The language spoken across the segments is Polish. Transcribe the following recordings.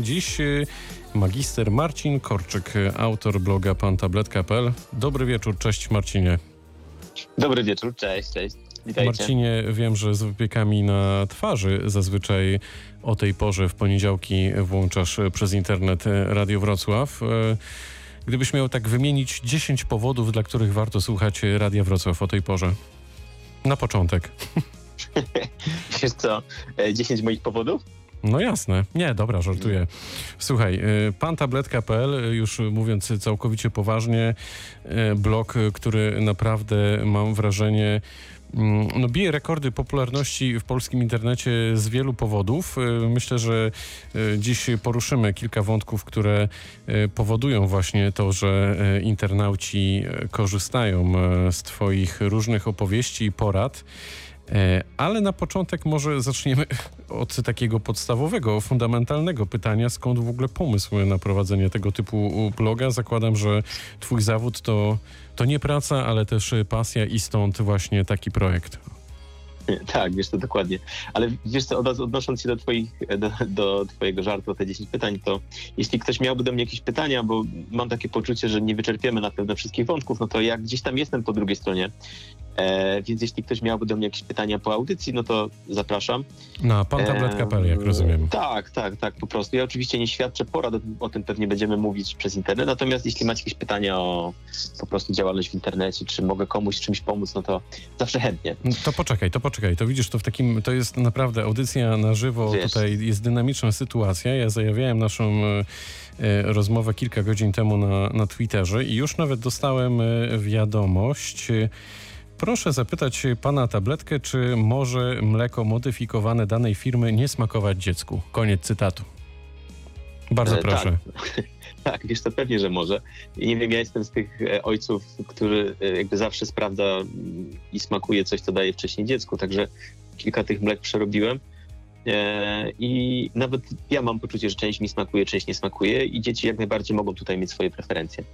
Dziś y, magister Marcin Korczyk, autor bloga pantablet.pl. Dobry wieczór, cześć Marcinie. Dobry wieczór, cześć, cześć. Witajcie. Marcinie, wiem, że z wypiekami na twarzy zazwyczaj o tej porze w poniedziałki włączasz przez internet Radio Wrocław. Gdybyś miał tak wymienić 10 powodów, dla których warto słuchać Radia Wrocław o tej porze. Na początek. Wiesz co, 10 moich powodów? No jasne. Nie, dobra, żartuję. Słuchaj, y, pantabletka.pl, już mówiąc całkowicie poważnie, y, blog, który naprawdę mam wrażenie mm, no, bije rekordy popularności w polskim internecie z wielu powodów. Y, myślę, że dziś poruszymy kilka wątków, które powodują właśnie to, że internauci korzystają z Twoich różnych opowieści i porad. E, ale na początek może zaczniemy od takiego podstawowego, fundamentalnego pytania, skąd w ogóle pomysł na prowadzenie tego typu bloga? Zakładam, że twój zawód to, to nie praca, ale też pasja i stąd właśnie taki projekt. Tak, wiesz to dokładnie. Ale wiesz co, odnosząc się do, twoich, do, do twojego żartu o te 10 pytań, to jeśli ktoś miałby do mnie jakieś pytania, bo mam takie poczucie, że nie wyczerpiemy na pewno wszystkich wątków, no to ja gdzieś tam jestem po drugiej stronie E, więc jeśli ktoś miałby do mnie jakieś pytania po audycji, no to zapraszam. Na pantablet.pl, jak rozumiem. Tak, tak, tak, po prostu. Ja oczywiście nie świadczę porad, o tym pewnie będziemy mówić przez internet, natomiast jeśli macie jakieś pytania o po prostu działalność w internecie, czy mogę komuś czymś pomóc, no to zawsze chętnie. To poczekaj, to poczekaj, to widzisz, to w takim, to jest naprawdę audycja na żywo, Wiesz. tutaj jest dynamiczna sytuacja. Ja zajawiałem naszą e, e, rozmowę kilka godzin temu na, na Twitterze i już nawet dostałem wiadomość, Proszę zapytać pana tabletkę, czy może mleko modyfikowane danej firmy nie smakować dziecku? Koniec cytatu. Bardzo e, proszę. Tak. tak, wiesz, to pewnie, że może. I nie wiem, ja jestem z tych e, ojców, który e, jakby zawsze sprawdza mm, i smakuje coś, co daje wcześniej dziecku, także kilka tych mlek przerobiłem. I nawet ja mam poczucie, że część mi smakuje, część nie smakuje i dzieci jak najbardziej mogą tutaj mieć swoje preferencje.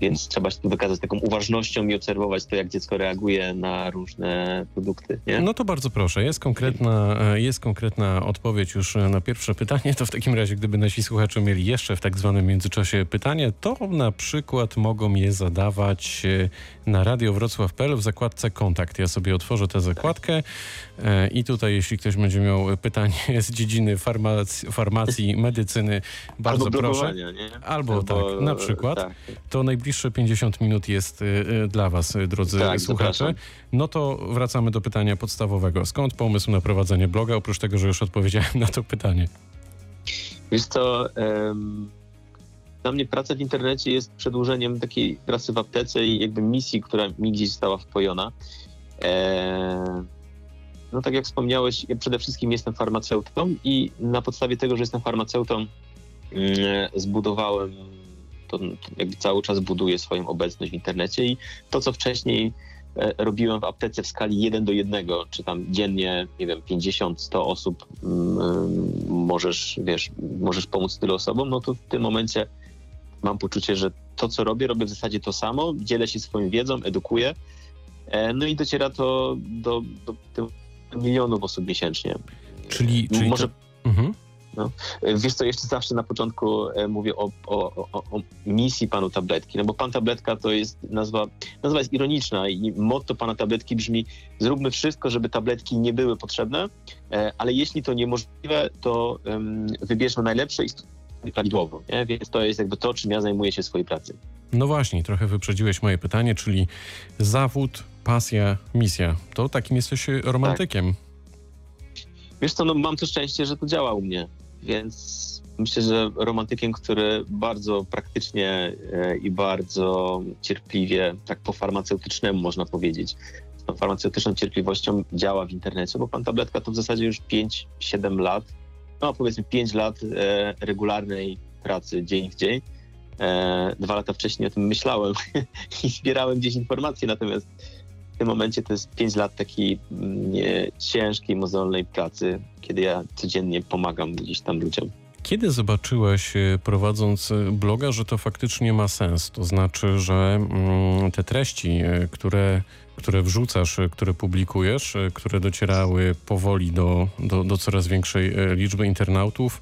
Więc trzeba się tu wykazać taką uważnością i obserwować to, jak dziecko reaguje na różne produkty. Nie? No to bardzo proszę. Jest konkretna, e, jest konkretna odpowiedź już na pierwsze pytanie. To w takim razie, gdyby nasi słuchacze mieli jeszcze w tak zwanym międzyczasie pytanie, to na przykład mogą je zadawać e, na Radio Wrocław.pl w zakładce kontakt. Ja sobie otworzę tę zakładkę e, i tutaj, jeśli ktoś będzie miał pytanie z dziedziny farmacji, farmacji medycyny, bardzo Albo proszę. Nie? Albo, Albo tak, na przykład. Tak. To najbliższe 50 minut jest y, y, dla Was, drodzy tak, słuchacze. Zapraszam. No to wracamy do pytania podstawowego. Skąd pomysł na prowadzenie bloga, oprócz tego, że już odpowiedziałem na to pytanie? Wiesz co, um, dla mnie praca w internecie jest przedłużeniem takiej pracy w aptece i jakby misji, która mi gdzieś została wpojona. E, no tak jak wspomniałeś, ja przede wszystkim jestem farmaceutą i na podstawie tego, że jestem farmaceutą, mm, zbudowałem to, jakby cały czas buduje swoją obecność w internecie i to, co wcześniej e, robiłem w aptece w skali 1 do 1, czy tam dziennie, nie wiem, 50, 100 osób mm, możesz, wiesz, możesz pomóc tylu osobom, no to w tym momencie mam poczucie, że to, co robię, robię w zasadzie to samo, dzielę się swoją wiedzą, edukuję, e, no i dociera to do, do, do milionów osób miesięcznie. Czyli, czyli Może... To... Mhm. No. Wiesz co, jeszcze zawsze na początku e, mówię o, o, o, o, misji panu tabletki, no bo pan tabletka to jest nazwa, nazwa jest ironiczna i motto pana tabletki brzmi zróbmy wszystko, żeby tabletki nie były potrzebne, e, ale jeśli to niemożliwe, to um, wybierzmy najlepsze i prawidłowo, nie? więc to jest jakby to, czym ja zajmuję się w swojej pracy. No właśnie, trochę wyprzedziłeś moje pytanie, czyli zawód, pasja, misja. To takim jesteś romantykiem. Tak. Wiesz co, no mam to szczęście, że to działa u mnie, więc myślę, że romantykiem, który bardzo praktycznie e, i bardzo cierpliwie, tak po farmaceutycznemu można powiedzieć, z tą farmaceutyczną cierpliwością działa w internecie, bo pan Tabletka to w zasadzie już 5-7 lat, no powiedzmy 5 lat e, regularnej pracy dzień w dzień. E, dwa lata wcześniej o tym myślałem i zbierałem gdzieś informacje, natomiast w tym momencie to jest 5 lat takiej mm, ciężkiej, mozolnej pracy, kiedy ja codziennie pomagam gdzieś tam ludziom. Kiedy zobaczyłeś, e, prowadząc e, bloga, że to faktycznie ma sens? To znaczy, że mm, te treści, e, które, które wrzucasz, które publikujesz, które docierały powoli do, do, do coraz większej liczby internautów,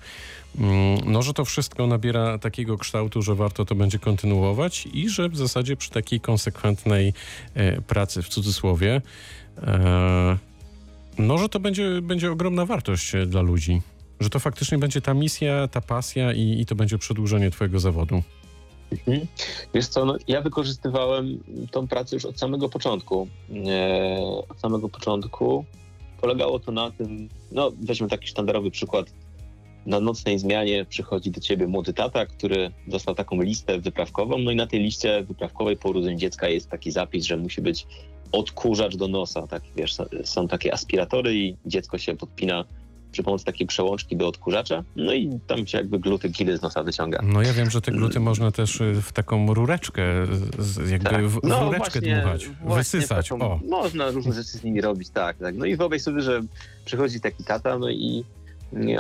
mm, no, że to wszystko nabiera takiego kształtu, że warto to będzie kontynuować i że w zasadzie przy takiej konsekwentnej e, pracy, w cudzysłowie, e, no, że to będzie, będzie ogromna wartość e, dla ludzi. Że to faktycznie będzie ta misja, ta pasja i, i to będzie przedłużenie twojego zawodu. Mhm. Wiesz co, no, ja wykorzystywałem tą pracę już od samego początku. E, od samego początku polegało to na tym, no weźmy taki sztandarowy przykład. Na nocnej zmianie przychodzi do ciebie młody tata, który dostał taką listę wyprawkową, no i na tej liście wyprawkowej po urodzeniu dziecka jest taki zapis, że musi być odkurzacz do nosa. Tak, wiesz, są takie aspiratory i dziecko się podpina przy pomocy takiej przełączki do odkurzacza, no i tam się jakby gluty gily z nosa wyciąga. No ja wiem, że te gluty można też y, w taką rureczkę, jakby tak. w, no, rureczkę właśnie, dmuchać, właśnie wysysać. Taką, o. Można różne rzeczy z nimi robić, tak, tak. No i wyobraź sobie, że przychodzi taki tata, no i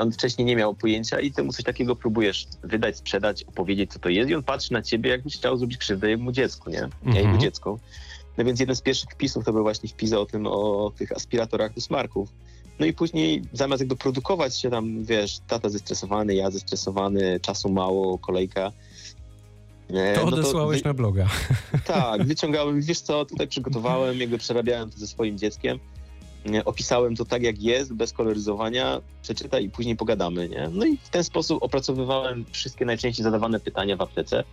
on wcześniej nie miał pojęcia i ty mu coś takiego próbujesz wydać, sprzedać, opowiedzieć, co to jest i on patrzy na ciebie, jakbyś chciał zrobić krzywdę jemu dziecku, nie? Mhm. Ja jego dziecku. No więc jeden z pierwszych wpisów to był właśnie wpis o tym, o tych aspiratorach do smarków. No i później zamiast jakby produkować się tam, wiesz, tata zestresowany, ja zestresowany, czasu mało, kolejka. E, to no odesłałeś to, na bloga. Tak, wyciągałem, wiesz co, tutaj przygotowałem, jakby przerabiałem to ze swoim dzieckiem. Opisałem to tak, jak jest, bez koloryzowania, przeczytaj i później pogadamy, nie? No i w ten sposób opracowywałem wszystkie najczęściej zadawane pytania w aptece.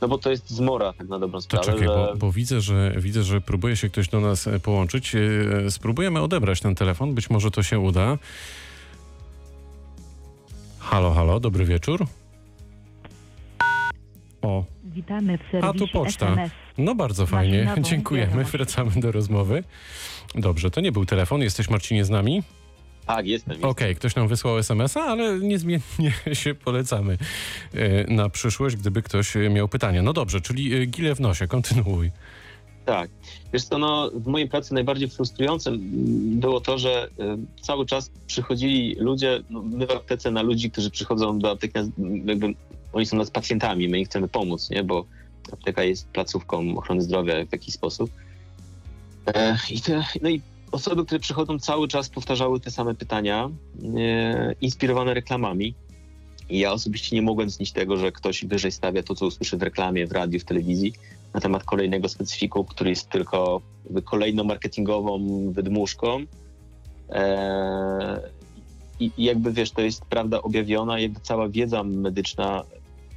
No bo to jest zmora, tak na dobrą sprawę. To czekaj, że... bo, bo, widzę, że widzę, że próbuje się ktoś do nas e, połączyć. E, spróbujemy odebrać ten telefon, być może to się uda. Halo, halo, dobry wieczór. O. Witamy w serwisie A tu poczta. SMS. No bardzo fajnie, dziękujemy. Wracamy do rozmowy. Dobrze, to nie był telefon. Jesteś Marcinie z nami? Tak, jestem. Okej, okay, ktoś nam wysłał SMS-a, ale niezmiennie się polecamy e, na przyszłość, gdyby ktoś miał pytania. No dobrze, czyli e, gile w nosie, kontynuuj. Tak. Wiesz co, no, w mojej pracy najbardziej frustrującym było to, że cały czas przychodzili ludzie, no, my w aptece na ludzi, którzy przychodzą do apteki, jakby oni są nas pacjentami, my im chcemy pomóc, nie? bo apteka jest placówką ochrony zdrowia w jakiś sposób. E, i te, no i osoby, które przychodzą cały czas powtarzały te same pytania, e, inspirowane reklamami. I ja osobiście nie mogłem znieść tego, że ktoś wyżej stawia to, co usłyszy w reklamie, w radiu, w telewizji na temat kolejnego specyfiku, który jest tylko kolejną marketingową wydmuszką. E, I jakby wiesz, to jest prawda objawiona, jakby cała wiedza medyczna,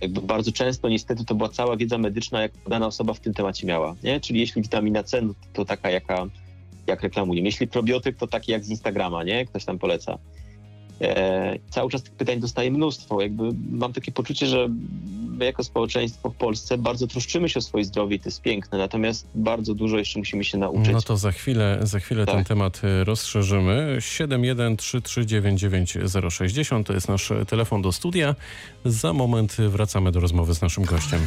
jakby bardzo często niestety to była cała wiedza medyczna, jak dana osoba w tym temacie miała. Nie? Czyli jeśli witamina C, no to taka, jaka jak reklamuję. Jeśli probiotyk, to taki jak z Instagrama, nie? Ktoś tam poleca. E, cały czas tych pytań dostaję mnóstwo. Jakby mam takie poczucie, że my jako społeczeństwo w Polsce bardzo troszczymy się o swoje zdrowie i to jest piękne, natomiast bardzo dużo jeszcze musimy się nauczyć. No to za chwilę, za chwilę tak. ten temat e, rozszerzymy. 713399060 to jest nasz telefon do studia. Za moment wracamy do rozmowy z naszym gościem.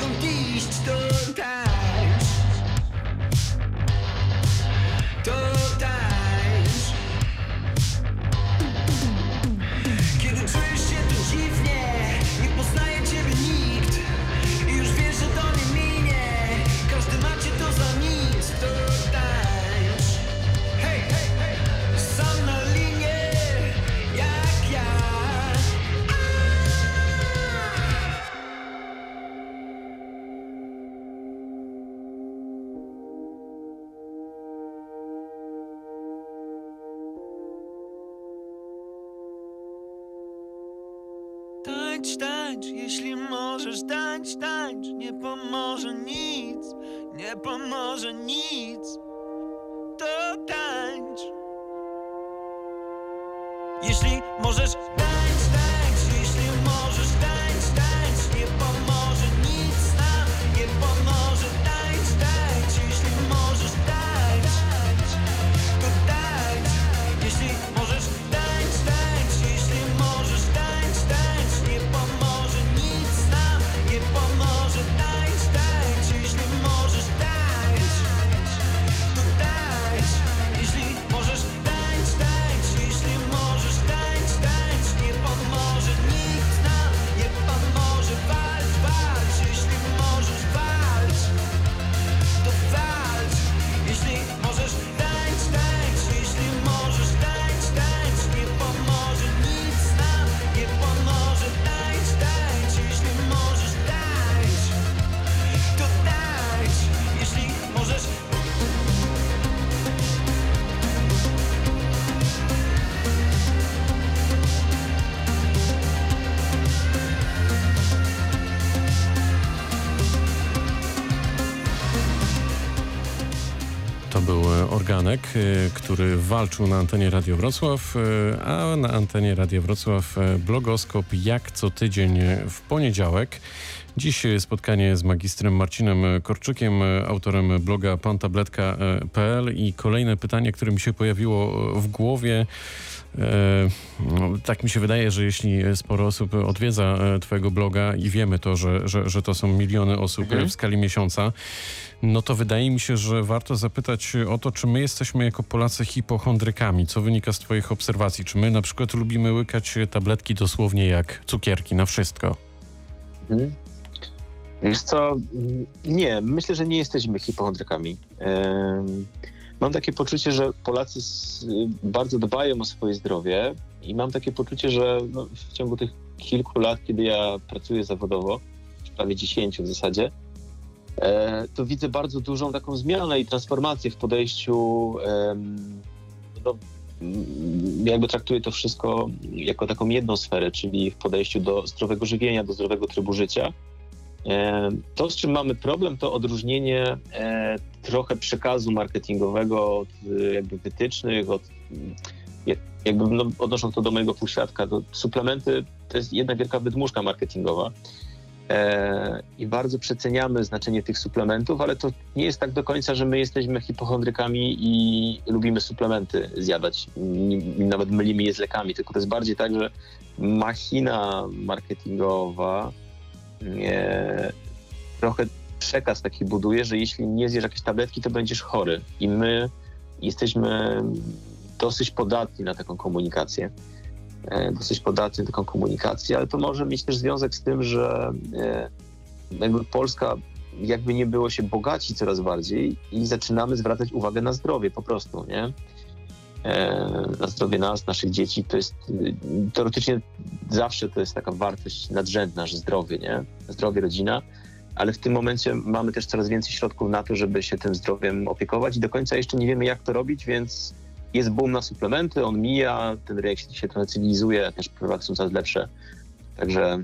Con conquista. Tańcz, jeśli możesz tańcz, tańcz. Nie pomoże nic, nie pomoże nic Organek, e, który walczył na antenie Radio Wrocław, e, a na antenie Radio Wrocław e, blogoskop jak co tydzień w poniedziałek. Dziś spotkanie z magistrem Marcinem Korczykiem, autorem bloga pantabletka.pl i kolejne pytanie, które mi się pojawiło w głowie. E, no, tak mi się wydaje, że jeśli sporo osób odwiedza e, Twojego bloga i wiemy to, że, że, że to są miliony osób Mhm. e, w skali miesiąca, no to wydaje mi się, że warto zapytać o to, czy my jesteśmy jako Polacy hipochondrykami. Co wynika z Twoich obserwacji? Czy my na przykład lubimy łykać tabletki dosłownie jak cukierki na wszystko? Mhm. Wiesz co, nie, myślę, że nie jesteśmy hipochondrykami. Em, Mam takie poczucie, że Polacy s- bardzo dbają o swoje zdrowie i mam takie poczucie, że no, w ciągu tych kilku lat, kiedy ja pracuję zawodowo, prawie 10 w zasadzie, e, to widzę bardzo dużą taką zmianę i transformację w podejściu mm, jakby traktuję to wszystko jako taką jedną sferę, czyli w podejściu do zdrowego żywienia, do zdrowego trybu życia. E, To, z czym mamy problem, to odróżnienie e, trochę przekazu marketingowego od e, jakby wytycznych, od, jak- jakby no, odnosząc to do mojego półświadka, to suplementy to jest jedna wielka wydmuszka marketingowa. I bardzo przeceniamy znaczenie tych suplementów, ale to nie jest tak do końca, że my jesteśmy hipochondrykami i lubimy suplementy zjadać, nawet mylimy je z lekami, tylko to jest bardziej tak, że machina marketingowa e, trochę przekaz taki buduje, że jeśli nie zjesz jakieś tabletki, to będziesz chory. I my jesteśmy dosyć podatni na taką komunikację. E, Dosyć podatni na taką komunikację, ale to może mieć też związek z tym, że e, jakby Polska jakby nie było się bogaci coraz bardziej i zaczynamy zwracać uwagę na zdrowie po prostu, nie? E, Na zdrowie nas, naszych dzieci, to jest teoretycznie zawsze to jest taka wartość nadrzędna, że zdrowie, nie? Zdrowie, rodzina, ale w tym momencie mamy też coraz więcej środków na to, żeby się tym zdrowiem opiekować i do końca jeszcze nie wiemy, jak to robić, więc jest boom na suplementy, on mija, ten rynek się, się trochę cywilizuje, też pływa są coraz lepsze. Także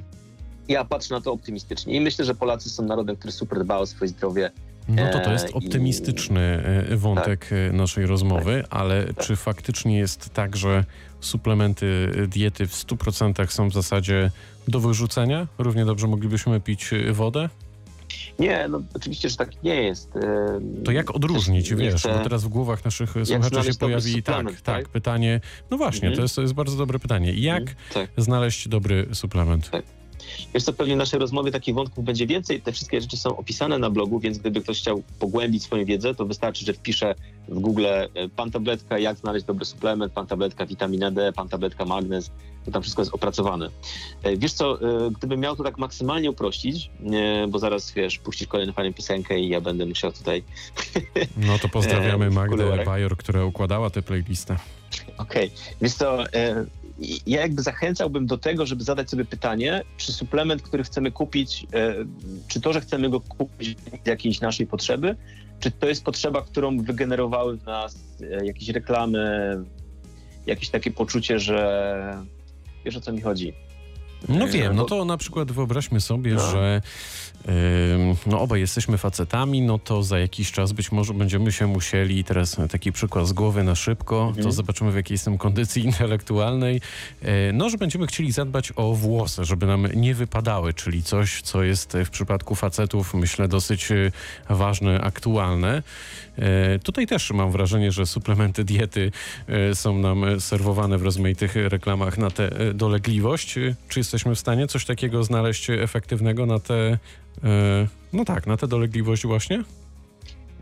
ja patrzę na to optymistycznie i myślę, że Polacy są narodem, który super dba o swoje zdrowie. No to to jest E, i- optymistyczny e, wątek e, naszej rozmowy, ale czy faktycznie jest tak, że suplementy diety w 100% są w zasadzie do wyrzucenia? Równie dobrze moglibyśmy pić wodę? Nie, no oczywiście, że tak nie jest. To jak odróżnić, też wiesz, chcę- bo teraz w głowach naszych słuchaczy się pojawi tak, tak, tak? pytanie, no właśnie, Mhm. to, jest, to jest bardzo dobre pytanie. Jak Mhm, Tak. znaleźć dobry suplement? Wiesz co, pewnie w naszej rozmowie takich wątków będzie więcej. Te wszystkie rzeczy są opisane na blogu, więc gdyby ktoś chciał pogłębić swoją wiedzę, to wystarczy, że wpisze w Google e, pan tabletka, jak znaleźć dobry suplement, pan tabletka witamina D, pan tabletka magnez, to tam wszystko jest opracowane. E, Wiesz co, e, gdybym miał to tak maksymalnie uprościć, bo zaraz, wiesz, puścisz kolejną fajną piosenkę i ja będę musiał tutaj No to pozdrawiamy Magdę. Bajor, która układała tę playlistę. Okej, więc to ja jakby zachęcałbym do tego, żeby zadać sobie pytanie, czy suplement, który chcemy kupić, e, czy to, że chcemy go kupić z jakiejś naszej potrzeby, czy to jest potrzeba, którą wygenerowały w nas e, jakieś reklamy, jakieś takie poczucie, że wiesz o co mi chodzi. No wiem, no bo- to na przykład wyobraźmy sobie, No. że no obaj jesteśmy facetami, no to za jakiś czas być może będziemy się musieli, teraz taki przykład z głowy na szybko, to Mhm. zobaczymy w jakiej jestem kondycji intelektualnej, e, no że będziemy chcieli zadbać o włosy, żeby nam nie wypadały, czyli coś, co jest w przypadku facetów myślę dosyć e, ważne, aktualne. E, Tutaj też mam wrażenie, że suplementy diety są nam serwowane w rozmaitych reklamach na tę dolegliwość. Czy jesteśmy w stanie coś takiego znaleźć efektywnego na tę, e, no tak, na tę dolegliwość właśnie?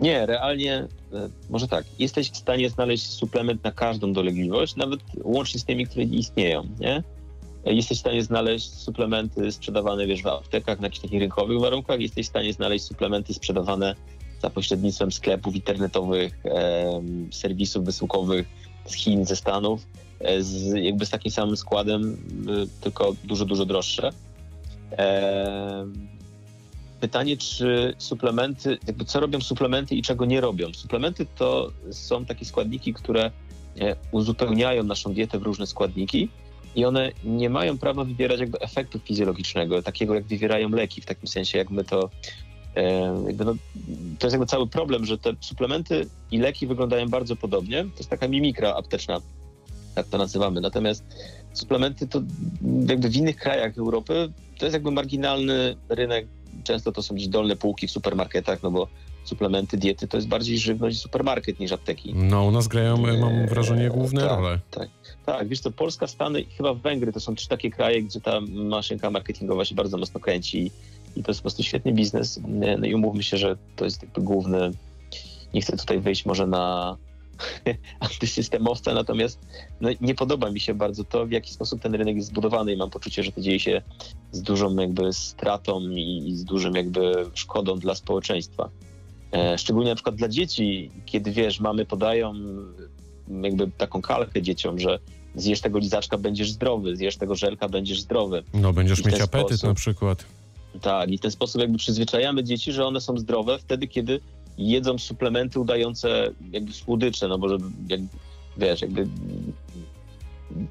Nie, realnie, e, może tak, jesteś w stanie znaleźć suplement na każdą dolegliwość, nawet łącznie z tymi, które istnieją, nie? E, Jesteś w stanie znaleźć suplementy sprzedawane, wiesz, w aptekach na jakichś takich rynkowych warunkach, jesteś w stanie znaleźć suplementy sprzedawane za pośrednictwem sklepów internetowych, em, serwisów wysyłkowych z Chin, ze Stanów, e, z, jakby z takim samym składem, y, tylko dużo, dużo droższe. Em, Pytanie, czy suplementy, jakby co robią suplementy i czego nie robią. Suplementy to są takie składniki, które e, uzupełniają naszą dietę w różne składniki i one nie mają prawa wywierać jakby efektu fizjologicznego, takiego jak wywierają leki, w takim sensie jak my to e, jakby no, to jest jakby cały problem, że te suplementy i leki wyglądają bardzo podobnie. To jest taka mimikra apteczna, tak to nazywamy. Natomiast suplementy to jakby w innych krajach Europy to jest jakby marginalny rynek często to są gdzieś dolne półki w supermarketach, no bo suplementy diety to jest bardziej żywność i supermarket niż apteki. No u nas grają, e, mam wrażenie, główne tak. role. Tak, wiesz co, Polska, Stany i chyba Węgry to są trzy takie kraje, gdzie ta maszynka marketingowa się bardzo mocno kręci i to jest po prostu świetny biznes. No i umówmy się, że to jest jakby główny, nie chcę tutaj wyjść może na antysystemowca, natomiast no, nie podoba mi się bardzo to, w jaki sposób ten rynek jest zbudowany i mam poczucie, że to dzieje się z dużą jakby stratą i, i z dużym jakby szkodą dla społeczeństwa. E, szczególnie na przykład dla dzieci, kiedy wiesz, mamy podają jakby taką kalkę dzieciom, że zjesz tego lizaczka, będziesz zdrowy, zjesz tego żelka, będziesz zdrowy. No będziesz mieć apetyt sposób- na przykład. Tak, i w ten sposób jakby przyzwyczajamy dzieci, że one są zdrowe wtedy, kiedy jedzą suplementy udające jakby słodycze, no bo żeby, jak, wiesz, jakby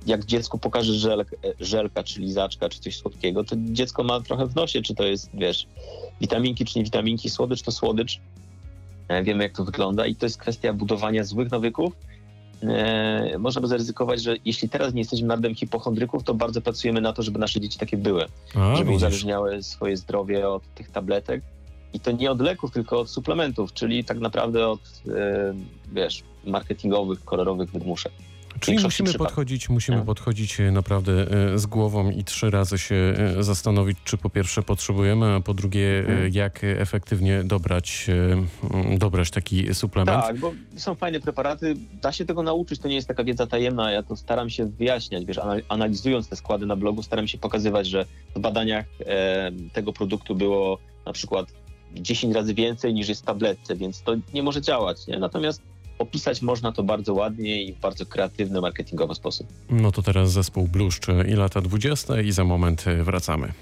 jak dziecku pokażesz żel, żelka, czy lizaczka, czy coś słodkiego, to dziecko ma trochę w nosie, czy to jest, wiesz, witaminki, czy nie witaminki, słodycz to słodycz. E, Wiemy, jak to wygląda i to jest kwestia budowania złych nawyków. E, można by zaryzykować, że jeśli teraz nie jesteśmy narodem hipochondryków, to bardzo pracujemy na to, żeby nasze dzieci takie były A, żeby widzisz. uzależniały swoje zdrowie od tych tabletek. I to nie od leków, tylko od suplementów, czyli tak naprawdę od, e, wiesz, marketingowych, kolorowych wydmuszek. Czyli musimy podchodzić, musimy No. podchodzić e, naprawdę e, z głową i trzy razy się zastanowić, czy po pierwsze potrzebujemy, a po drugie, Mhm. jak efektywnie dobrać, dobrać taki suplement. Tak, bo są fajne preparaty, da się tego nauczyć, to nie jest taka wiedza tajemna, ja to staram się wyjaśniać, wiesz, anal- analizując te składy na blogu, staram się pokazywać, że w badaniach tego produktu było na przykład 10 razy więcej niż jest w tabletce, więc to nie może działać, nie? Natomiast opisać można to bardzo ładnie i w bardzo kreatywny, marketingowy sposób. No to teraz zespół Bluszcz i lata 20 i za moment wracamy.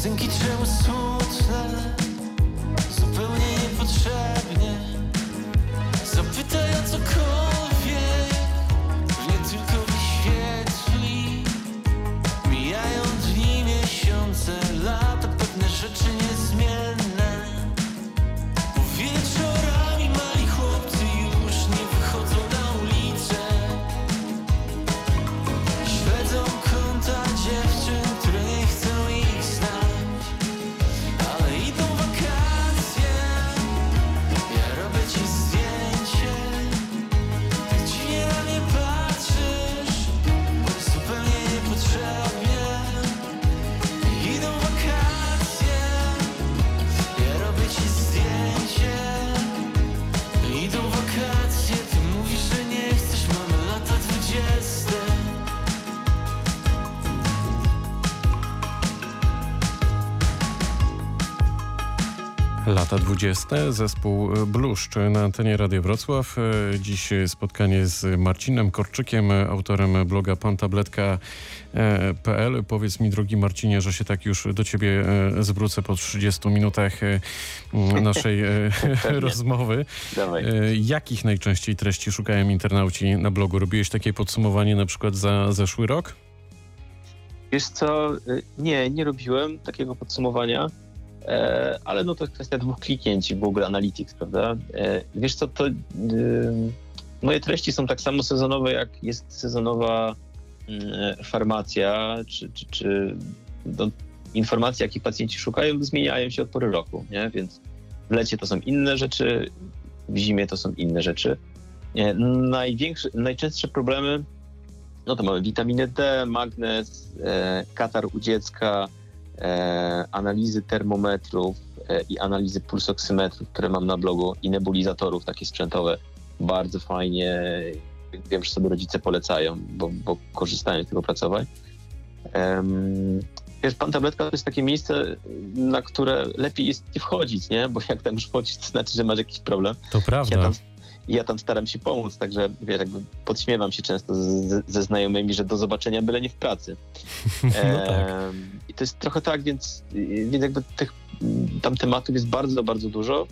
Piosenki czemu smutne, zupełnie niepotrzebnie. Zapytaj o cokolwiek, mnie tylko wyświetli. Mijają dni, miesiące, lata, pewne rzeczy niezmienne Lata 20. Zespół Bluszcz na antenie Radio Wrocław. E, Dziś spotkanie z Marcinem Korczykiem, autorem bloga pantabletka.pl. Powiedz mi, drogi Marcinie, że się tak już do ciebie e, zwrócę po 30 minutach e, naszej e, rozmowy. Dawaj. E, Jakich najczęściej treści szukają internauci na blogu? Robiłeś takie podsumowanie na przykład za zeszły rok? Wiesz co, nie, nie robiłem takiego podsumowania, e, ale no to kwestia dwóch kliknięć Google Analytics, prawda? E, wiesz co, to y, moje treści są tak samo sezonowe, jak jest sezonowa farmacja, czy, czy, czy no, informacje, jakich pacjenci szukają, zmieniają się od pory roku, nie? Więc w lecie to są inne rzeczy, w zimie to są inne rzeczy. Największe, najczęstsze problemy no to mamy witaminę D, magnez, e, katar u dziecka, e, analizy termometrów e, i analizy pulsoksymetrów, które mam na blogu i nebulizatorów takie sprzętowe. Bardzo fajnie. Wiem, że sobie rodzice polecają, bo, bo korzystają z tych opracowań. Em, Wiesz, pan tabletka to jest takie miejsce, na które lepiej jest nie wchodzić, nie? Bo jak tam już wchodzisz, to znaczy, że masz jakiś problem. To Ja prawda. Tam, ja tam staram się pomóc, także wiesz, jakby podśmiewam się często z, ze znajomymi, że do zobaczenia byle nie w pracy. No tak. I to jest trochę tak, więc, więc jakby tych tam tematów jest bardzo, bardzo dużo.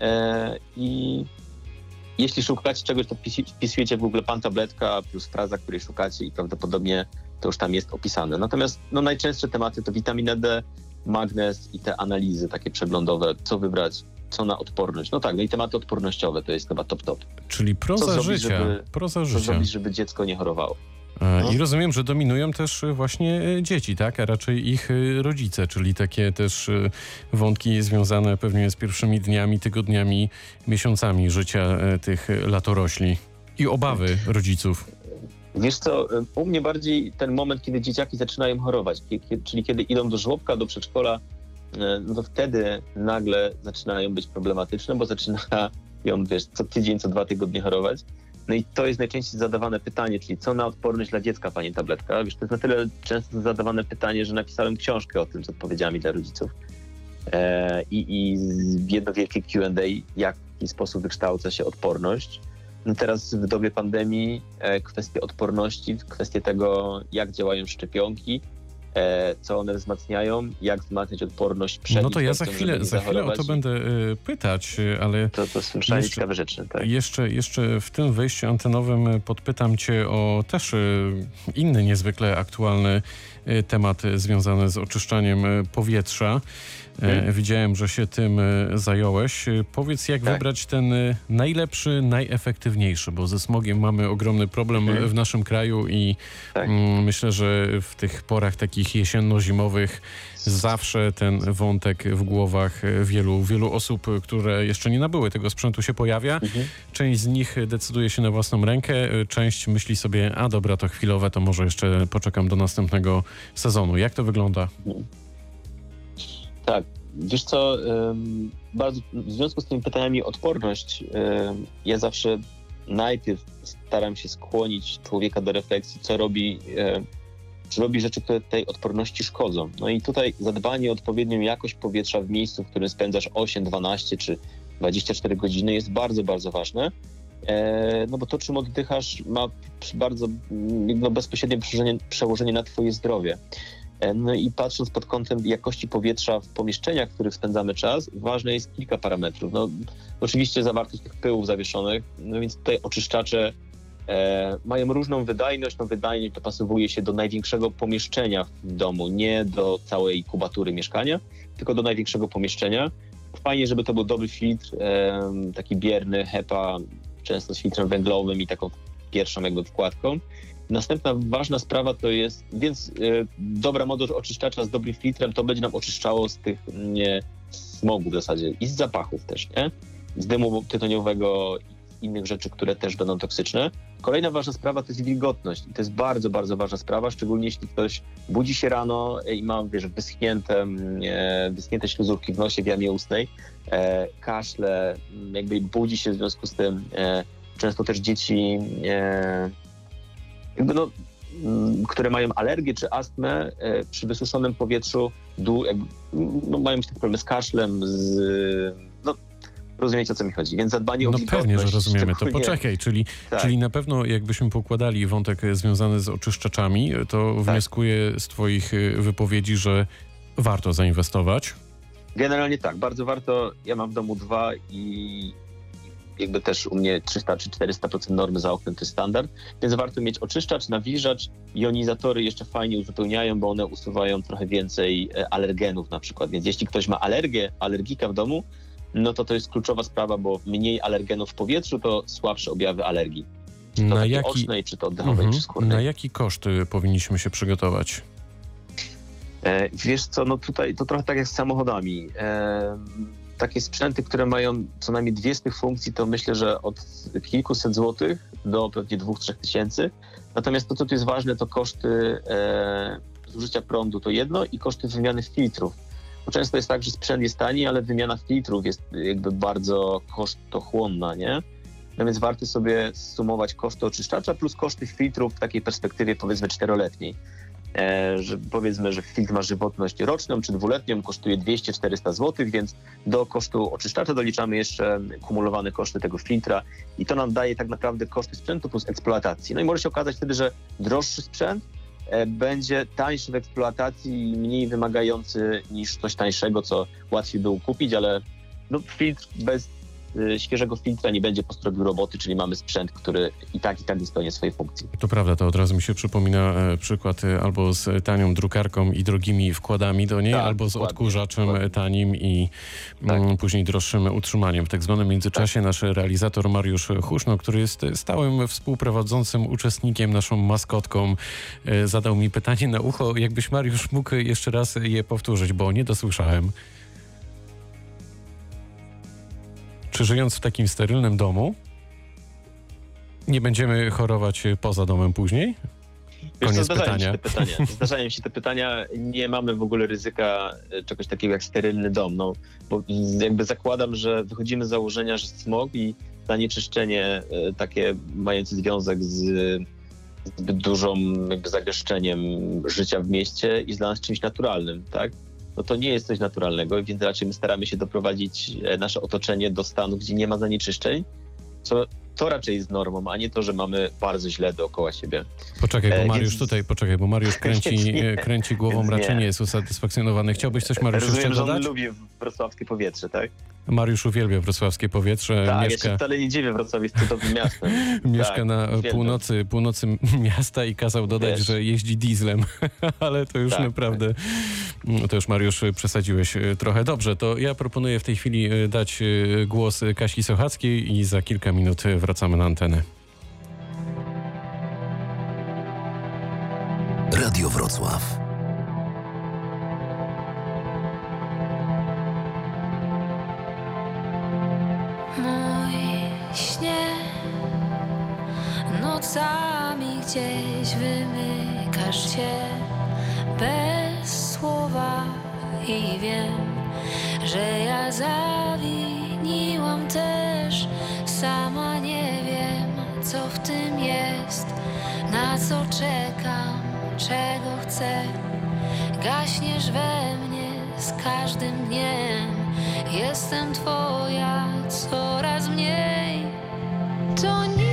E, I jeśli szukacie czegoś, to wpisujecie w Google pan tabletka plus fraza, której szukacie i prawdopodobnie to już tam jest opisane. Natomiast no, najczęstsze tematy to witamina D, magnez i te analizy takie przeglądowe, co wybrać, co na odporność. No tak, no i tematy odpornościowe to jest chyba top top. Czyli proza Co zrobić, życia. żeby- Proza Co życia. zrobić, żeby dziecko nie chorowało. E, No. I rozumiem, że dominują też e, właśnie e, dzieci, tak? A raczej ich rodzice, czyli takie też wątki związane pewnie z pierwszymi dniami, tygodniami, miesiącami życia tych latorośli. I obawy rodziców. Wiesz co, u mnie bardziej ten moment, kiedy dzieciaki zaczynają chorować, czyli kiedy idą do żłobka, do przedszkola, no to wtedy nagle zaczynają być problematyczne, bo zaczynają, wiesz, co tydzień, co dwa tygodnie chorować. No i to jest najczęściej zadawane pytanie, czyli co na odporność dla dziecka, pani tabletka? Wiesz, to jest na tyle często zadawane pytanie, że napisałem książkę o tym z odpowiedziami dla rodziców. E, I, i jedno wielkie Q&A, w jaki sposób wykształca się odporność. No teraz w dobie pandemii e, kwestie odporności, kwestie tego, jak działają szczepionki, e, co one wzmacniają, jak wzmacniać odporność przed No to ja za chwilę, za chwilę o to będę e, pytać, e, ale To, to są szalenie Jeszcze- ciekawe rzeczy. Tak. Jeszcze, jeszcze w tym wejściu antenowym podpytam Cię o też e, inny niezwykle aktualny e, temat e, związany z oczyszczaniem e, powietrza. E, Mhm. Widziałem, że się tym zająłeś. Powiedz, jak Tak. wybrać ten najlepszy, najefektywniejszy, bo ze smogiem mamy ogromny problem Mhm. w naszym kraju i Tak. mm, myślę, że w tych porach takich jesienno-zimowych zawsze ten wątek w głowach wielu, wielu osób, które jeszcze nie nabyły tego sprzętu się pojawia. Mhm. Część z nich decyduje się na własną rękę, część myśli sobie, a dobra, to chwilowe, to może jeszcze poczekam do następnego sezonu. Jak to wygląda? Tak, wiesz co, bardzo, w związku z tymi pytaniami odporność, ja zawsze najpierw staram się skłonić człowieka do refleksji, co robi, czy robi rzeczy, które tej odporności szkodzą. No i tutaj zadbanie o odpowiednią jakość powietrza w miejscu, w którym spędzasz 8, 12 czy 24 godziny jest bardzo, bardzo ważne. E, No bo to, czym oddychasz, ma bardzo no, bezpośrednie przełożenie, przełożenie na twoje zdrowie. E, No i patrząc pod kątem jakości powietrza w pomieszczeniach, w których spędzamy czas, ważne jest kilka parametrów. No, oczywiście zawartość tych pyłów zawieszonych, no więc tutaj oczyszczacze e, mają różną wydajność. No wydajność dopasowuje się do największego pomieszczenia w domu, nie do całej kubatury mieszkania, tylko do największego pomieszczenia. Fajnie, żeby to był dobry filtr, e, taki bierny, HEPA, często z filtrem węglowym i taką pierwszą jakby wkładką. Następna ważna sprawa to jest, więc y, dobra moduł oczyszczacza z dobrym filtrem to będzie nam oczyszczało z tych nie, smogu w zasadzie i z zapachów też, nie? Z dymu tytoniowego innych rzeczy, które też będą toksyczne. Kolejna ważna sprawa to jest wilgotność i to jest bardzo, bardzo ważna sprawa, szczególnie jeśli ktoś budzi się rano i ma, wiesz, wyschnięte, mm, e, wyschnięte śluzówki w nosie, w jamie ustnej, e, kaszle, m, jakby budzi się w związku z tym. E, często też dzieci e, jakby no, mm, które mają alergię czy astmę e, przy wysuszonym powietrzu dół, jakby, no, mają problemy z kaszlem, z, rozumiecie o co mi chodzi. Więc zadbanie o No pewnie, że rozumiemy. To poczekaj, czyli, Tak. czyli na pewno jakbyśmy pokładali wątek związany z oczyszczaczami, to Tak. wnioskuję z twoich y, wypowiedzi, że warto zainwestować. Generalnie tak, bardzo warto. Ja mam w domu dwa i jakby też u mnie 300 czy 400% normy za oknem to jest standard, więc warto mieć oczyszczacz, nawilżacz, jonizatory jeszcze fajnie uzupełniają, bo one usuwają trochę więcej e, alergenów na przykład, więc jeśli ktoś ma alergię, alergika w domu, no to to jest kluczowa sprawa, bo mniej alergenów w powietrzu to słabsze objawy alergii. Czy to Na jaki, ocznej, czy to oddechowej, Mhm. czy skórnej. na jaki koszt y, powinniśmy się przygotować? E, wiesz co, no tutaj to trochę tak jak z samochodami. E, takie sprzęty, które mają co najmniej dwie z tych funkcji, to myślę, że od kilkuset złotych do pewnie dwóch, trzech tysięcy. Natomiast to, co tu jest ważne, to koszty e, zużycia prądu to jedno i koszty wymiany filtrów. Bo często jest tak, że sprzęt jest tani, ale wymiana filtrów jest jakby bardzo kosztochłonna, nie? No więc warto sobie sumować koszty oczyszczacza plus koszty filtrów w takiej perspektywie powiedzmy czteroletniej e, że powiedzmy, że filtr ma żywotność roczną czy dwuletnią, kosztuje 200-400 zł, więc do kosztu oczyszczacza doliczamy jeszcze kumulowane koszty tego filtra i to nam daje tak naprawdę koszty sprzętu plus eksploatacji. No i może się okazać wtedy, że droższy sprzęt będzie tańszy w eksploatacji i mniej wymagający niż coś tańszego, co łatwiej było kupić, ale no, filtr bez świeżego filtra nie będzie postrobił roboty, czyli mamy sprzęt, który i tak i tak spełnia swojej funkcji. To prawda, to od razu mi się przypomina e, przykład e, albo z tanią drukarką i drogimi wkładami do niej, Tak, albo z dokładnie, odkurzaczem dokładnie. tanim i Tak. mm, później droższym utrzymaniem. W tak zwanym międzyczasie nasz realizator Mariusz Huszno, który jest stałym współprowadzącym uczestnikiem, naszą maskotką, e, zadał mi pytanie na ucho. Jakbyś Mariusz mógł jeszcze raz je powtórzyć, bo nie dosłyszałem. Czy żyjąc w takim sterylnym domu, nie będziemy chorować e, poza domem później? Wiesz Koniec zdarzają pytania. Się te pytania. Zdarzają się te pytania. Nie mamy w ogóle ryzyka e, czegoś takiego jak sterylny dom. No, bo jakby zakładam, że wychodzimy z założenia, że smog i zanieczyszczenie e, takie mające związek z zbyt dużą jakby zagęszczeniem życia w mieście jest dla nas czymś naturalnym, tak? No to nie jest coś naturalnego, więc raczej my staramy się doprowadzić e, nasze otoczenie do stanu, gdzie nie ma zanieczyszczeń, co to raczej jest normą, a nie to, że mamy bardzo źle dookoła siebie. Poczekaj, bo E, Mariusz więc- tutaj, poczekaj, bo Mariusz kręci, Nie. e, kręci głową, Więc nie. raczej nie jest usatysfakcjonowany. Chciałbyś coś, Mariusz, Rozumiem, jeszcze że on dodać? lubi wrocławskie powietrze, tak? Mariusz uwielbia wrocławskie powietrze. Tak, ja mieszka się wcale nie dziwię, Wrocław jest cudownym miastem. mieszka tak, na uwielbiam. północy, północy miasta i kazał dodać, Wiesz. że jeździ dieslem. Ale to już Tak, naprawdę, mm, to już Mariusz przesadziłeś y, trochę. Dobrze, to ja proponuję w tej chwili y, dać głos Kasi Sochackiej i za kilka minut wracamy na antenę. Radio Wrocław. Mój śnie nocami gdzieś wymykasz się bez słowa i wiem, że ja zawiniłam też. Sama nie wiem, co w tym jest, na co czekam, czego chcę. Gaśniesz we mnie z każdym dniem. Jestem twoja coraz mniej. To nic.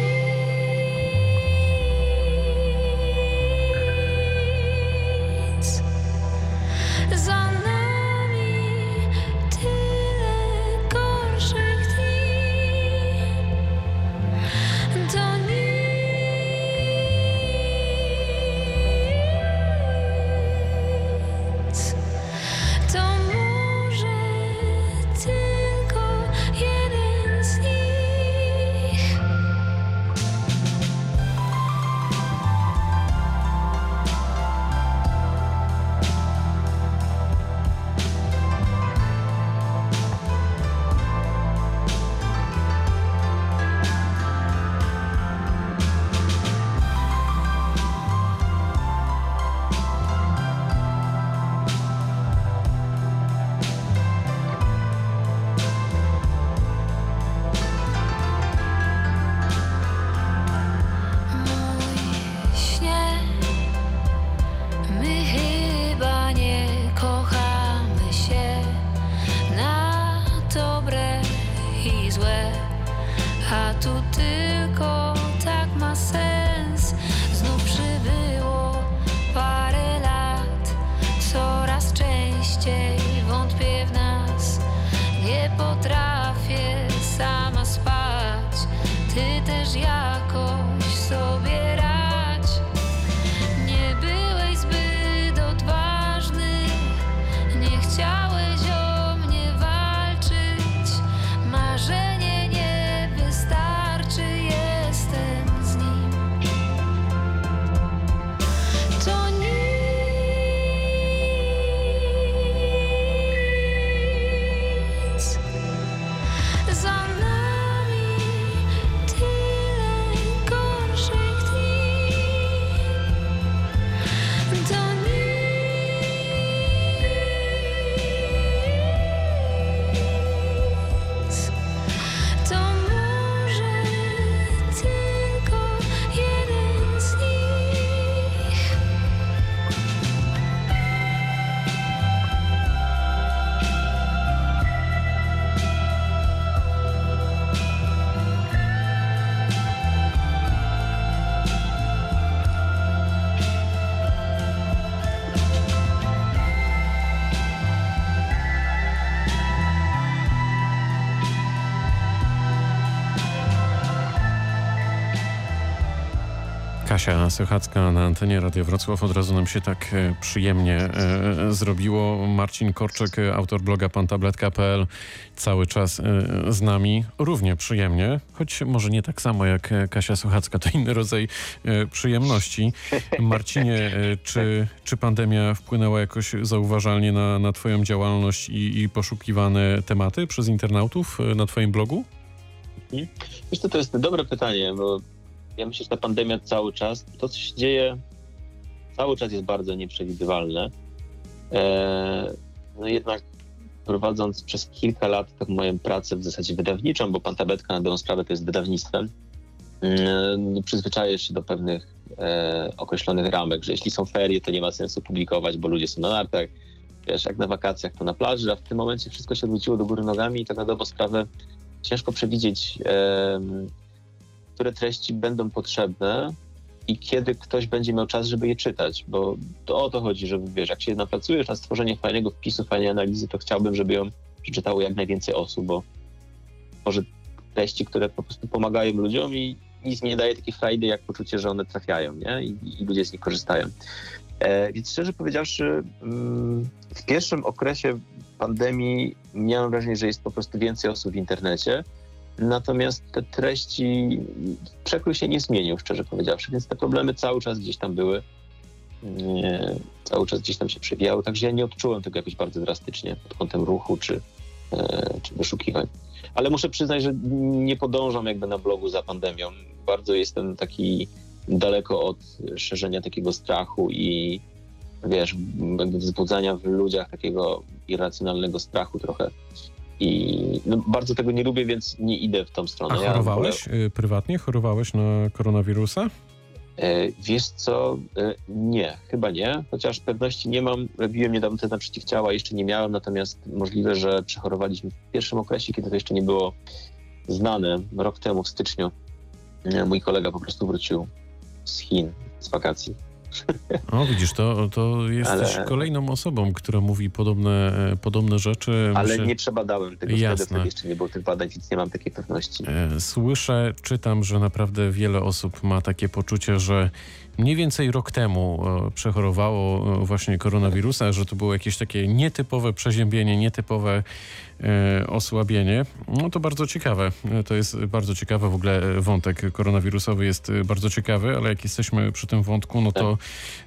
Kasia Sochacka na antenie Radio Wrocław. Od razu nam się tak e, przyjemnie e, zrobiło. Marcin Korczek, e, autor bloga pantabletka.pl, cały czas e, z nami. Równie przyjemnie, choć może nie tak samo jak e, Kasia Sochacka, to inny rodzaj e, przyjemności. Marcinie, e, czy, czy pandemia wpłynęła jakoś zauważalnie na, na twoją działalność i, i poszukiwane tematy przez internautów e, na twoim blogu? Co, to jest dobre pytanie, bo ja myślę, że ta pandemia cały czas, to co się dzieje, cały czas jest bardzo nieprzewidywalne. E, no jednak prowadząc przez kilka lat tak moją pracę w zasadzie wydawniczą, bo Pan Tabetka na dobrą sprawę to jest wydawnictwem, e, no, przyzwyczajesz się do pewnych e, określonych ramek, że jeśli są ferie, to nie ma sensu publikować, bo ludzie są na nartach, wiesz, jak na wakacjach, to na plaży, a w tym momencie wszystko się odwróciło do góry nogami i tak na dobrą sprawę ciężko przewidzieć, em, które treści będą potrzebne i kiedy ktoś będzie miał czas, żeby je czytać, bo to o to chodzi, żeby wiesz, jak się napracujesz na stworzenie fajnego wpisu, fajnej analizy, to chciałbym, żeby ją przeczytało jak najwięcej osób, bo może treści, które po prostu pomagają ludziom i nic nie daje takiej frajdy, jak poczucie, że one trafiają, nie? I, i ludzie z nich korzystają. E, więc szczerze powiedziawszy, mm, w pierwszym okresie pandemii miałem wrażenie, że jest po prostu więcej osób w internecie, natomiast te treści, przekrój się nie zmienił, szczerze powiedziawszy, więc te problemy cały czas gdzieś tam były. Nie, cały czas gdzieś tam się przewijały, także ja nie odczułem tego jakoś bardzo drastycznie pod kątem ruchu czy, e, czy wyszukiwań. Ale muszę przyznać, że nie podążam jakby na blogu za pandemią. Bardzo jestem taki daleko od szerzenia takiego strachu i wiesz, jakby wzbudzania w ludziach takiego irracjonalnego strachu trochę. I no, bardzo tego nie lubię, więc nie idę w tą stronę. A Ja chorowałeś y, prywatnie? Chorowałeś na koronawirusa? E, Wiesz co, e, nie, chyba nie, chociaż pewności nie mam. Robiłem niedawno test na przeciwciała, jeszcze nie miałem, natomiast możliwe, że przechorowaliśmy w pierwszym okresie, kiedy to jeszcze nie było znane, rok temu w styczniu. E, Mój kolega po prostu wrócił z Chin, z wakacji. O, widzisz, to, to jesteś Ale- kolejną osobą, która mówi podobne, e, podobne rzeczy. Ale Myślę- nie przebadałem tego Jasne. wtedy, wtedy jeszcze nie było tych badań, więc nie mam takiej pewności. E, Słyszę, czytam, że naprawdę wiele osób ma takie poczucie, że mniej więcej rok temu e, przechorowało e, właśnie koronawirusa, że to było jakieś takie nietypowe przeziębienie, nietypowe e, osłabienie. No to bardzo ciekawe. To jest bardzo ciekawe. W ogóle wątek koronawirusowy jest bardzo ciekawy, ale jak jesteśmy przy tym wątku, no to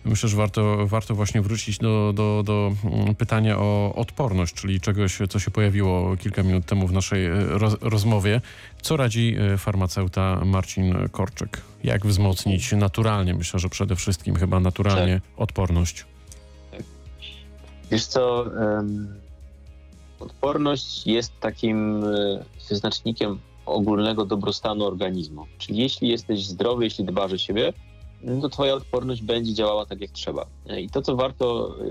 myślę, że warto, warto właśnie wrócić do, do, do mm, pytania o odporność, czyli czegoś, co się pojawiło kilka minut temu w naszej roz, rozmowie. Co radzi e, farmaceuta Marcin Korczyk? Jak wzmocnić naturalnie, myślę, że przede wszystkim chyba naturalnie odporność? Wiesz co, odporność jest takim e, wyznacznikiem ogólnego dobrostanu organizmu. Czyli jeśli jesteś zdrowy, jeśli dbasz o siebie, no to twoja odporność będzie działała tak jak trzeba. I to, co warto e,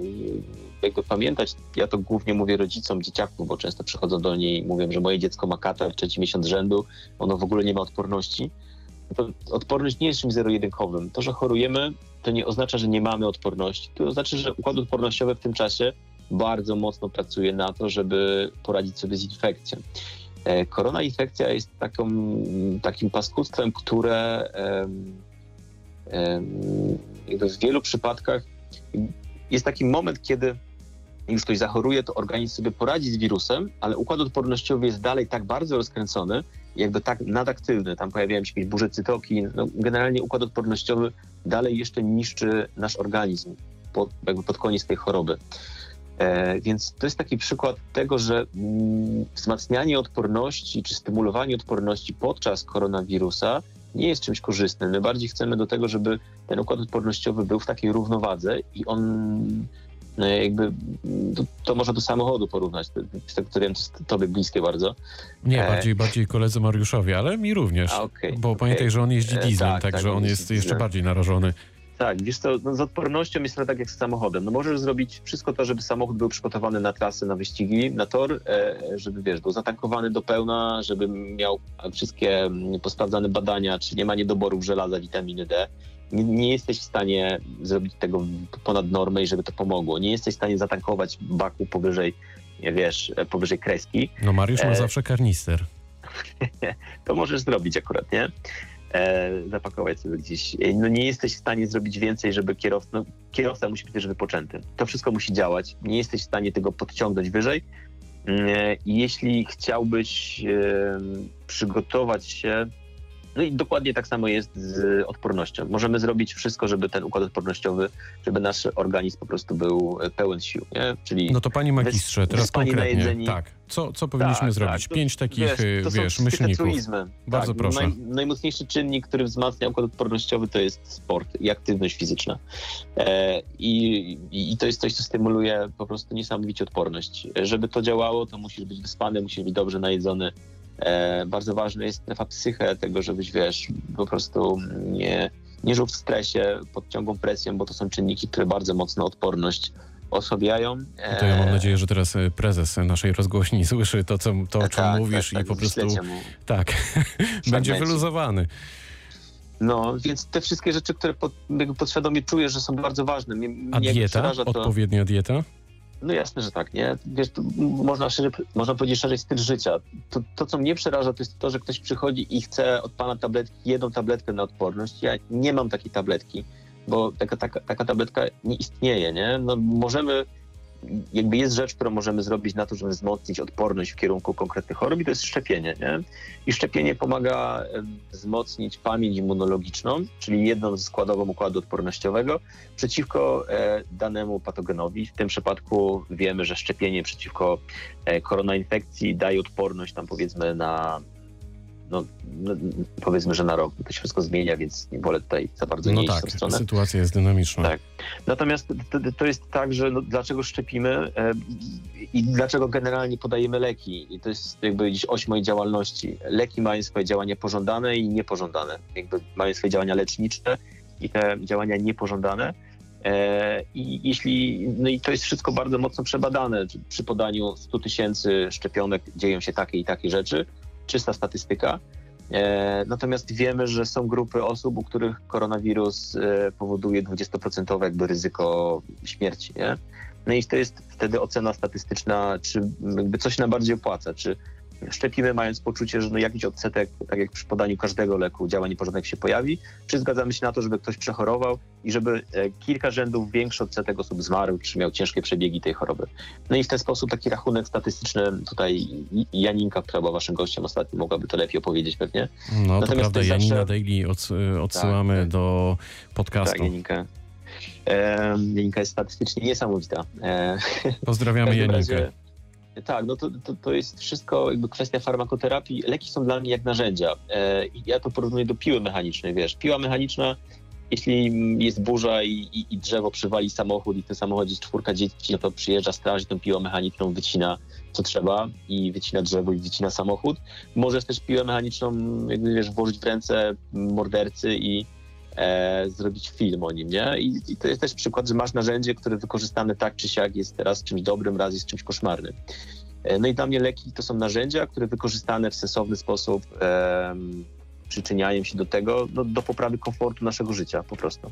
jakby pamiętać, ja to głównie mówię rodzicom dzieciaków, bo często przychodzą do niej i mówią, że moje dziecko ma katar trzeci miesiąc rzędu, ono w ogóle nie ma odporności. To odporność nie jest czymś zero-jedynkowym. To, że chorujemy, to nie oznacza, że nie mamy odporności. To oznacza, że układ odpornościowy w tym czasie bardzo mocno pracuje na to, żeby poradzić sobie z infekcją. E, Korona infekcja jest taką, takim paskudstwem, które w wielu przypadkach. Jest taki moment, kiedy już ktoś zachoruje, to organizm sobie poradzi z wirusem, ale układ odpornościowy jest dalej tak bardzo rozkręcony, jakby tak nadaktywny, tam pojawiają się jakieś burze cytokin, no, generalnie układ odpornościowy dalej jeszcze niszczy nasz organizm pod, jakby pod koniec tej choroby. E, więc to jest taki przykład tego, że mm, wzmacnianie odporności czy stymulowanie odporności podczas koronawirusa nie jest czymś korzystnym. My bardziej chcemy do tego, żeby ten układ odpornościowy był w takiej równowadze i on no, jakby to, to można do samochodu porównać. To, z tego co wiem, to tobie bliskie bardzo. Nie, E. bardziej, bardziej koledze Mariuszowi, ale mi również. A, okej, Bo okej. pamiętaj, że on jeździ E, dieslem, tak, także tak, on on jest jeszcze bardziej narażony. Tak, wiesz to no, z odpornością jest to tak jak z samochodem. No możesz zrobić wszystko to, żeby samochód był przygotowany na trasy, na wyścigi, na tor, e, żeby wiesz, był zatankowany do pełna, żeby miał wszystkie mm, posprawdzane badania, czy nie ma niedoborów żelaza, witaminy D. Nie, nie jesteś w stanie zrobić tego ponad normę i żeby to pomogło. Nie jesteś w stanie zatankować baku powyżej, wiesz, e, powyżej kreski. No Mariusz ma E. zawsze karnister. to możesz zrobić akurat, nie? E, zapakować sobie gdzieś. E, No nie jesteś w stanie zrobić więcej, żeby kierowca, no, kierowca musi być też wypoczęty. To wszystko musi działać. Nie jesteś w stanie tego podciągnąć wyżej. E, I jeśli chciałbyś e, przygotować się, no i dokładnie tak samo jest z odpornością. Możemy zrobić wszystko, żeby ten układ odpornościowy, żeby nasz organizm po prostu był pełen sił, nie? Czyli No to panie magistrze, teraz konkretnie. Tak. Co, co powinniśmy Tak, zrobić? tak. Pięć takich, y, to są wiesz, myślników. Bardzo tak, proszę. Naj, najmocniejszy czynnik, który wzmacnia układ odpornościowy, to jest sport i aktywność fizyczna. E, i, I to jest coś, co stymuluje po prostu niesamowicie odporność. E, Żeby to działało, to musisz być wyspany, musisz być dobrze najedzony. E, bardzo ważna jest strefa psyche tego, żebyś, wiesz, po prostu nie, nie żył w stresie, pod ciągłą presją, bo to są czynniki, które bardzo mocno odporność osłabiają. E, To ja mam nadzieję, że teraz y, prezes naszej rozgłośni słyszy to, co, to o czym tak, mówisz tak, i po tak, prostu wyślecie mu tak, będzie wyluzowany. No, więc te wszystkie rzeczy, które pod, podświadomie czuję, że są bardzo ważne. Mnie, A mnie dieta? Odpowiednia dieta? No jasne, że tak, nie? Wiesz, można, szerzej, można powiedzieć szerzej styl życia. To, to, co mnie przeraża, to jest to, że ktoś przychodzi i chce od pana tabletki, jedną tabletkę na odporność. Ja nie mam takiej tabletki, bo taka, taka, taka tabletka nie istnieje, nie? No możemy, jakby jest rzecz, którą możemy zrobić na to, żeby wzmocnić odporność w kierunku konkretnych chorób i to jest szczepienie, nie? I szczepienie pomaga wzmocnić pamięć immunologiczną, czyli jedną ze składową układu odpornościowego, przeciwko e, danemu patogenowi. W tym przypadku wiemy, że szczepienie przeciwko e, koronainfekcji daje odporność tam powiedzmy na no, no, powiedzmy, że na rok. To się wszystko zmienia, więc nie wolę tutaj za bardzo nie No iść w tak, stronę. sytuacja jest dynamiczna. Tak. Natomiast to, to jest tak, że no, dlaczego szczepimy e, i dlaczego generalnie podajemy leki? I to jest jakby gdzieś oś mojej działalności. Leki mają swoje działania pożądane i niepożądane. Jakby mają swoje działania lecznicze i te działania niepożądane. E, I jeśli, no i to jest wszystko bardzo mocno przebadane. Przy podaniu 100 tysięcy szczepionek dzieją się takie i takie rzeczy. Czysta statystyka. E, Natomiast wiemy, że są grupy osób, u których koronawirus e, powoduje 20% jakby ryzyko śmierci, nie? No i to jest wtedy ocena statystyczna, czy jakby coś nam bardziej opłaca, czy szczepimy mając poczucie, że no jakiś odsetek, tak jak przy podaniu każdego leku, działań niepożądanych się pojawi, czy zgadzamy się na to, żeby ktoś przechorował i żeby e, kilka rzędów większy odsetek osób zmarł, czy miał ciężkie przebiegi tej choroby. No i w ten sposób taki rachunek statystyczny, tutaj Janinka, która była waszym gościem ostatnio, mogłaby to lepiej opowiedzieć pewnie, No to Natomiast prawda, to jest Janina zawsze- Daily ods odsyłamy Tak, tak. do podcastu. Tak, Janinka. E, Janinka jest statystycznie niesamowita. E, Pozdrawiamy Janinkę. razie, tak, no to, to, to jest wszystko jakby kwestia farmakoterapii. Leki są dla mnie jak narzędzia. E, ja to porównuję do piły mechanicznej, wiesz. Piła mechaniczna, jeśli jest burza i, i, i drzewo przywali samochód i w tym samochodzie jest czwórka dzieci, no to przyjeżdża straż i tą piłą mechaniczną wycina co trzeba i wycina drzewo i wycina samochód. Możesz też piłę mechaniczną jakby wiesz, włożyć w ręce mordercy i e, zrobić film o nim, nie? I, I to jest też przykład, że masz narzędzie, które wykorzystane tak czy siak jest teraz czymś dobrym, raz jest czymś koszmarnym. E, no i dla mnie leki to są narzędzia, które wykorzystane w sensowny sposób em, przyczyniają się do tego, no, do poprawy komfortu naszego życia po prostu.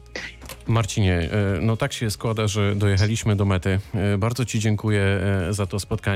Marcinie, e, no tak się składa, że dojechaliśmy do mety. E, Bardzo Ci dziękuję e, za to spotkanie.